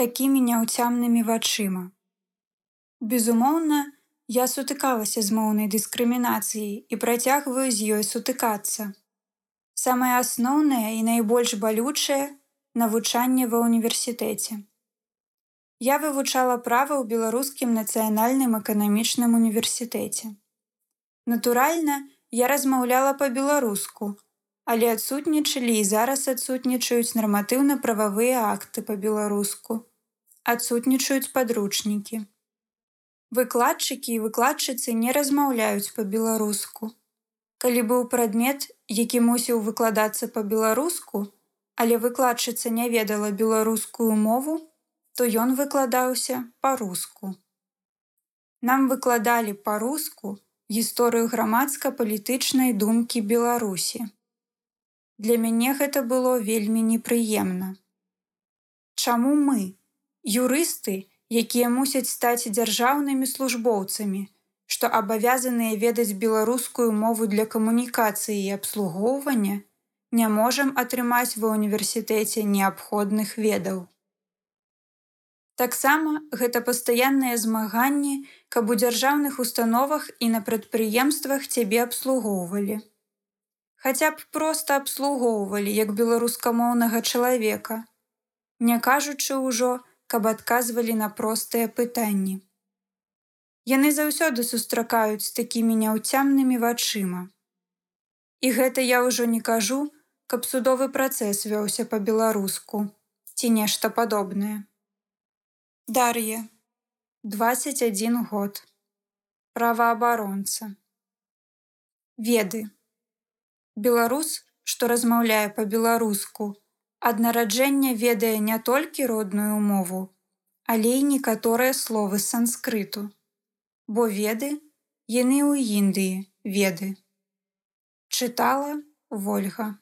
такімі няўцямнымі вачыма. Безумоўна, я сутыкалася з моўнай дыскрымінацыяй і працягваю з ёй сутыкацца. Самае асноўнае і найбольш балючае навучанне ва ўніверсітэце. Я вывучала права ў беларускім нацыянальным эканамічным універсітэце. Натуральна, я размаўляла па-беларуску, але адсутнічалі і зараз адсутнічаюць нарматыўна-прававыя акты па-беларуску. Адсутнічаюць падручнікі. Выкладчыкі і выкладчыцы не размаўляюць па-беларуску. Калі быў прадмет, які мусіў выкладацца па-беларуску, але выкладчыца не ведала беларускую мову, то ён выкладаўся па-руску. Нам выкладалі па-руску гісторыю грамадска-палітычнай думкі Беларусі. Для мяне гэта было вельмі непрыемна. Чаму мы, юрысты, якія мусяць стаць дзяржаўнымі службоўцамі, што абавязаныя ведаць беларускую мову для камунікацыі і абслугоўвання, не можам атрымаць ва ўніверсітэце неабходных ведаў. Таксама гэта пастаянныя змаганні, каб у дзяржаўных установах і на прадпрыемствах цябе абслугоўвалі хаця б проста абслугоўвалі як беларускамоўнага чалавека, не кажучы ўжо, каб адказвалі на простыя пытанні. Яны заўсёды сустракаюць з такімі няўцямнымі вачыма. І гэта я ўжо не кажу, каб судовы працэс вёўся па-беларуску ці нешта падобнае. Дар'я 21 год праваабаронца веды Беларус, што размаўляе па-беларуску, ад нараджэння ведае не толькі родную мову, але і некаторыя словы санскрыту. Бо веды яны ў Індыі веды. Чытала Вольга.